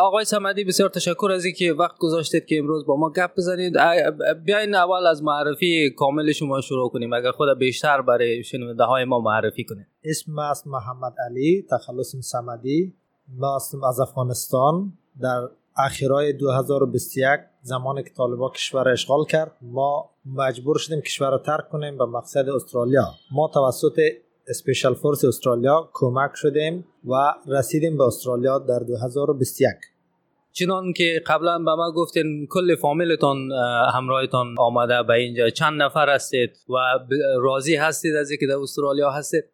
آقای سمدی بسیار تشکر از اینکه وقت گذاشتید که امروز با ما گپ بزنید. بیاین اول از معرفی کامل شما شروع کنیم. اگر خود بیشتر برای شنونده های ما معرفی کنید اسم است محمد علی تخلص سمدی ما هستم از افغانستان. در اخیرای 2021 زمان که طالبا کشور اشغال کرد ما مجبور شدیم کشور را ترک کنیم به مقصد استرالیا. ما توسط اسپیشال فورس استرالیا کمک شدیم و رسیدیم به استرالیا در 2021 چنان که قبلا به ما گفتین کل فامیلتان همراهتان آمده به اینجا. چند نفر هستید و راضی هستید از اینکه در استرالیا هستید؟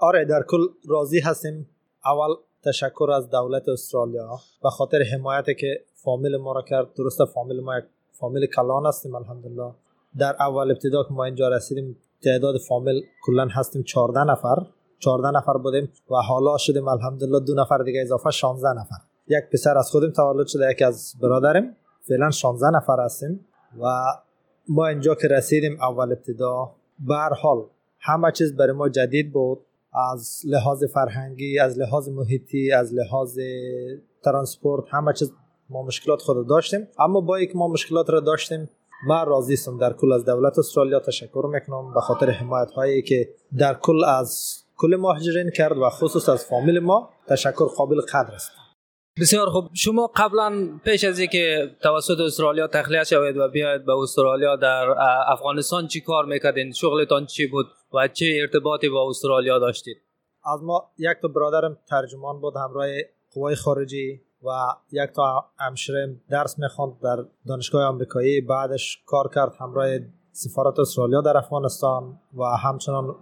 آره در کل راضی هستیم. اول تشکر از دولت استرالیا به خاطر حمایت که فامیل ما را کرد. درست فامیل ما یک فامیل کلان هستیم الحمدلله. در اول ابتدا که ما اینجا رسیدیم تعداد فامیل کلا هستیم 14 نفر. 14 نفر بودیم و حالا شدیم الحمدلله دو نفر دیگه اضافه 16 نفر. یک پسر از خودم تولد شده یکی از برادرم فعلا 16 نفر هستیم و ما اینجا که رسیدیم اول ابتدا به حال همه چیز برای ما جدید بود. از لحاظ فرهنگی از لحاظ محیطی از لحاظ ترانسپورت همه چیز ما مشکلات خود داشتیم. اما با یک ما مشکلات را داشتیم من راضی هستم در کل از دولت استرالیا تشکر می‌کنم به خاطر حمایت هایی که در کل از کل مهاجرین کرد و خصوص از فامیل ما تشکر قابل قدر است. بسیار خوب. شما قبلا پیش از اینکه توسط استرالیا تخلیه شوید و بیاید به استرالیا در افغانستان چی کار می‌کردین؟ شغلتان چی بود و چه ارتباطی با استرالیا داشتید؟ از ما یک تا برادرم ترجمان بود همراه قوای خارجی. و یک تا همشرم درس می‌خواند در دانشگاه آمریکایی. بعدش کار کرد همراه سفارت استرالیا در افغانستان و همچنان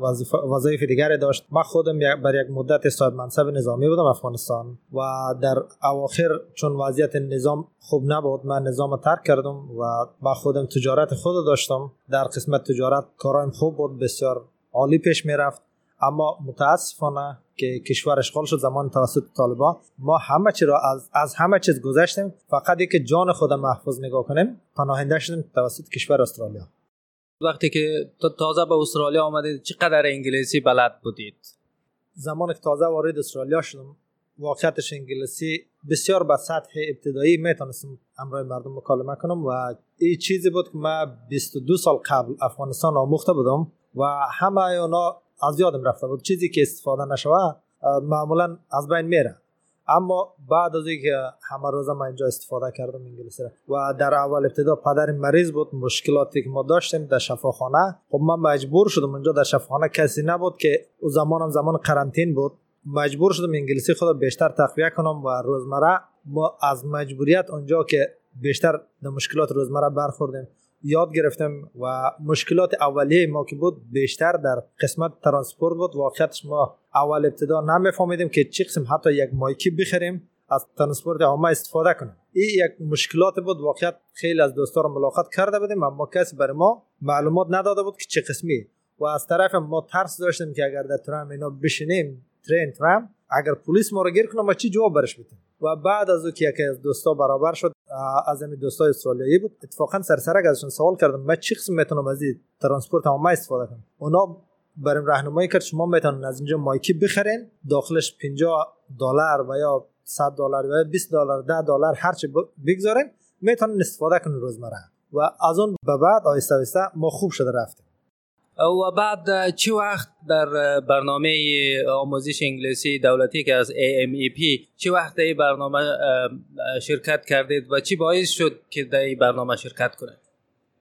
وظایف دیگری داشت. من خودم بر یک مدت صاحب منصب نظامی بودم افغانستان و در اواخر چون وضعیت نظام خوب نبود من نظام ترک کردم و با خودم تجارت خود داشتم. در قسمت تجارت کارایم خوب بود بسیار عالی پیش می‌رفت. اما متاسفانه که کشور اشغال شد زمان توسط طالبا ما همه چی را از, از همه چیز گذشتیم. فقط که جان خود محفوظ نگاه کنیم. پناهنده شدیم توسط کشور استرالیا. وقتی که تازه به استرالیا آمدید چقدر انگلیسی بلد بودید؟ زمان که تازه وارد استرالیا شدم واقعیتش انگلیسی بسیار به سطح ابتدایی می‌تونستم امرای مردم مکالمه کنم و این چیزی بود که من 22 سال قبل افغانستان آموخته بودم و همه اونا از یادم رفته بود. چیزی که استفاده نشوه معمولا از بین میره. اما بعد از اینکه همه روز من اینجا استفاده کردم انگلیسی و در اول ابتدا پدر مریض بود مشکلاتی که ما داشتیم در شفاخانه. خب من مجبور شدم اونجا در شفاخانه کسی نبود که او زمانم زمان قرنطین بود. مجبور شدم انگلیسی خود بیشتر تقویه کنم و روزمره ما از مجبوریت اونجا که بیشتر در مشکلات روزمره برخوردیم. یاد گرفتم و مشکلات اولیه ما که بود بیشتر در قسمت transport بود. واقعیتش ما اول ابتدا نمیفهمیدیم که چی قسم حتی یک مایکی بخریم از transport عامه استفاده کنیم. این یک مشکلات بود. واقعیت خیلی از دوستا رو ملاقات کرده بودیم اما کسی برای ما معلومات نداده بود که چه قسمی و از طرف ما ترس داشتیم که اگر در ترام اینا بشینیم ترین ترام اگر پلیس ما رو گیر کنه ما چی جواب برش بدیم؟ و بعد از او که یکی از دوستا برابر شد از این دوستای استرالیایی بود. اتفاقا سرسرک ازشون سوال کردم من چی قسم می‌تونم از این ترانسپورت عامه استفاده کنم؟ اونا برام راهنمایی کرد شما می‌تونن از اینجا مایکی بخرین داخلش 50 دلار و یا 100 دلار و 20 دلار 10 دلار هر چی بگذارین می‌تونن استفاده کنن روزمره. و از اون به بعد آیسته آیسته ما خوب شده رفتیم. و بعد چه وقت در برنامه آموزش انگلیسی دولتی که از AMEP چه وقت در برنامه شرکت کردید و چی باعث شد که در این برنامه شرکت کنید؟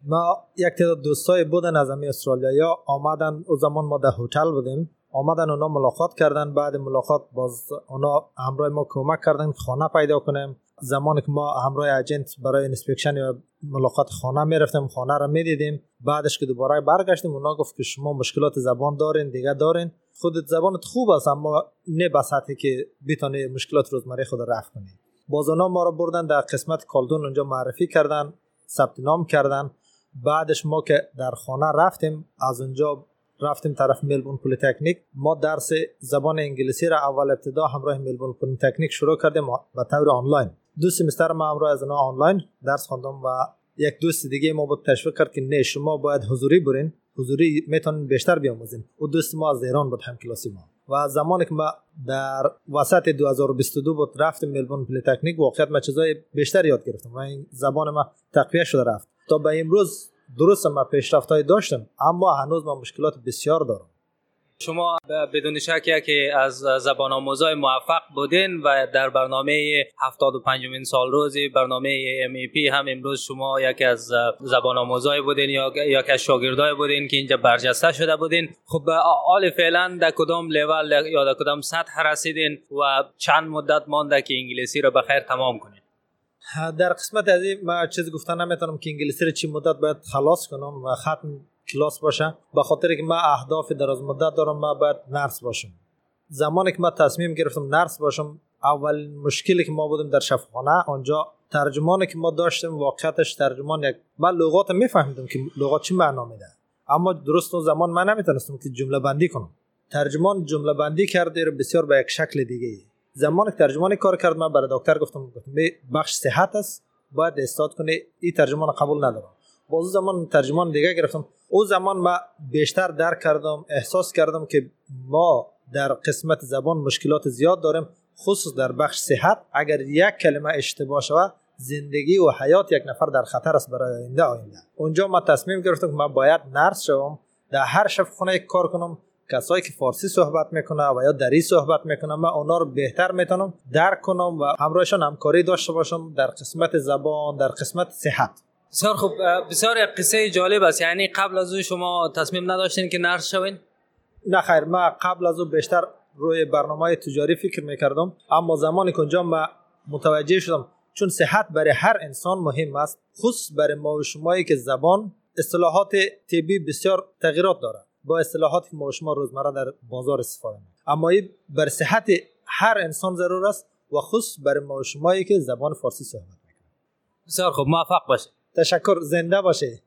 ما یک تعداد دوستای بودن از امی استرالیا آمدن او زمان ما در هتل بودیم. آمدن اونا ملاقات کردن بعد ملاقات باز اونا همراه ما کمک کردن خانه پیدا کنیم. زمانی که ما همراه agent برای inspection یا ملاقات خانه می‌رفتیم خانه را می‌دیدیم. بعدش که دوباره برگشتیم اونا گفت که شما مشکلات زبان دارین دیگه دارین. خودت زبانت خوب است اما نه به سطحی که بتونی مشکلات روزمره خود رفع کنی. باز اونا ما را بردن در قسمت کالج اون اونجا معرفی کردن ثبت نام کردن. بعدش ما که در خانه رفتیم از اونجا رفتیم طرف Melbourne Polytechnic. ما درس زبان انگلیسی را اول ابتدا همراه Melbourne Polytechnic شروع کردیم به طور آنلاین. دو semester ما همراه از آنلاین درس خواندم و یک دوست دیگه ما بود تشویق کرد که نه شما باید حضوری برین. حضوری می‌تونین بیشتر بیاموزین. او دوست ما از ایران بود هم کلاسی ما. و زمانی که ما در وسط 2022 بود رفتم Melbourne Polytechnic واقعیت ما چیزای بیشتر یاد گرفتم و این زبان ما تقویه شده رفت. تا به امروز درست ما پیشرفت داشتم اما هنوز ما مشکلات بسیار دارم شما بدون شک که از زبان آموزای موفق بودین و در برنامه 75 مین سال روزی برنامه ام پی هم امروز شما یکی از زبان آموزای بودین یا یکی از شاگردای بودین که اینجا برجسته شده بودین. خب حال فعلا در کدام لول یا در کدام سطح رسیدین و چند مدت مانده که انگلیسی را بخیر تمام کنین؟ در قسمت از این ما چیز گفتن نمی‌تونم که انگلیسی رو چی مدت باید خلاص کنم و ختم کلاس باشه به خاطر که ما اهداف دراز مدت دارم ما باید نرس باشم. زمانی که ما تصمیم گرفتم نرس باشم اول مشکلی که ما بودیم در شفاخانه آنجا ترجمانی که ما داشتیم واقعیتش ترجمان یک من لغات میفهمیدم که لغات چی معنا میده. اما درست اون زمان من نمی‌تونستم که جمله بندی کنم. ترجمان جمله بندی کرده رو بسیار به یک شکل دیگه ای. زمان که ترجمانی کار کرد من برای دکتر گفتم گفتم بخش صحت است باید استاد کنه این ترجمان قبول ندارم. باز زمان ترجمان دیگه گرفتم. او زمان ما بیشتر درک کردم احساس کردم که ما در قسمت زبان مشکلات زیاد داریم خصوص در بخش صحت. اگر یک کلمه اشتباه شود زندگی و حیات یک نفر در خطر است برای آینده. آینده. اونجا ما تصمیم گرفتم که ما باید نرس شوم در هر شب خونه کار کنم کسایی که فارسی صحبت می‌کنه و یا دری صحبت می‌کنه من اونا رو بهتر می‌تونم درک کنم و همراهشان همکاری داشته باشم در قسمت زبان در قسمت صحت. بسیار خوب بسیار قصه جالب است. یعنی قبل از او شما تصمیم نداشتین که نرس شوین؟ نه خیر ما قبل از او بیشتر روی برنامه تجاری فکر می‌کردم. اما زمانی که اونجا ما متوجه شدم چون صحت برای هر انسان مهم است خصوص برای ما و شمایی که زبان اصطلاحات طبی بسیار تغییرات داره با اصطلاحاتی که ما و شما روزمره در بازار استفاده می اما این بر صحت هر انسان ضرور است و خصوص برای ما و شمایی که زبان فارسی صحبت می‌کنه. بسیار خوب موفق باشه تشکر زنده باشه.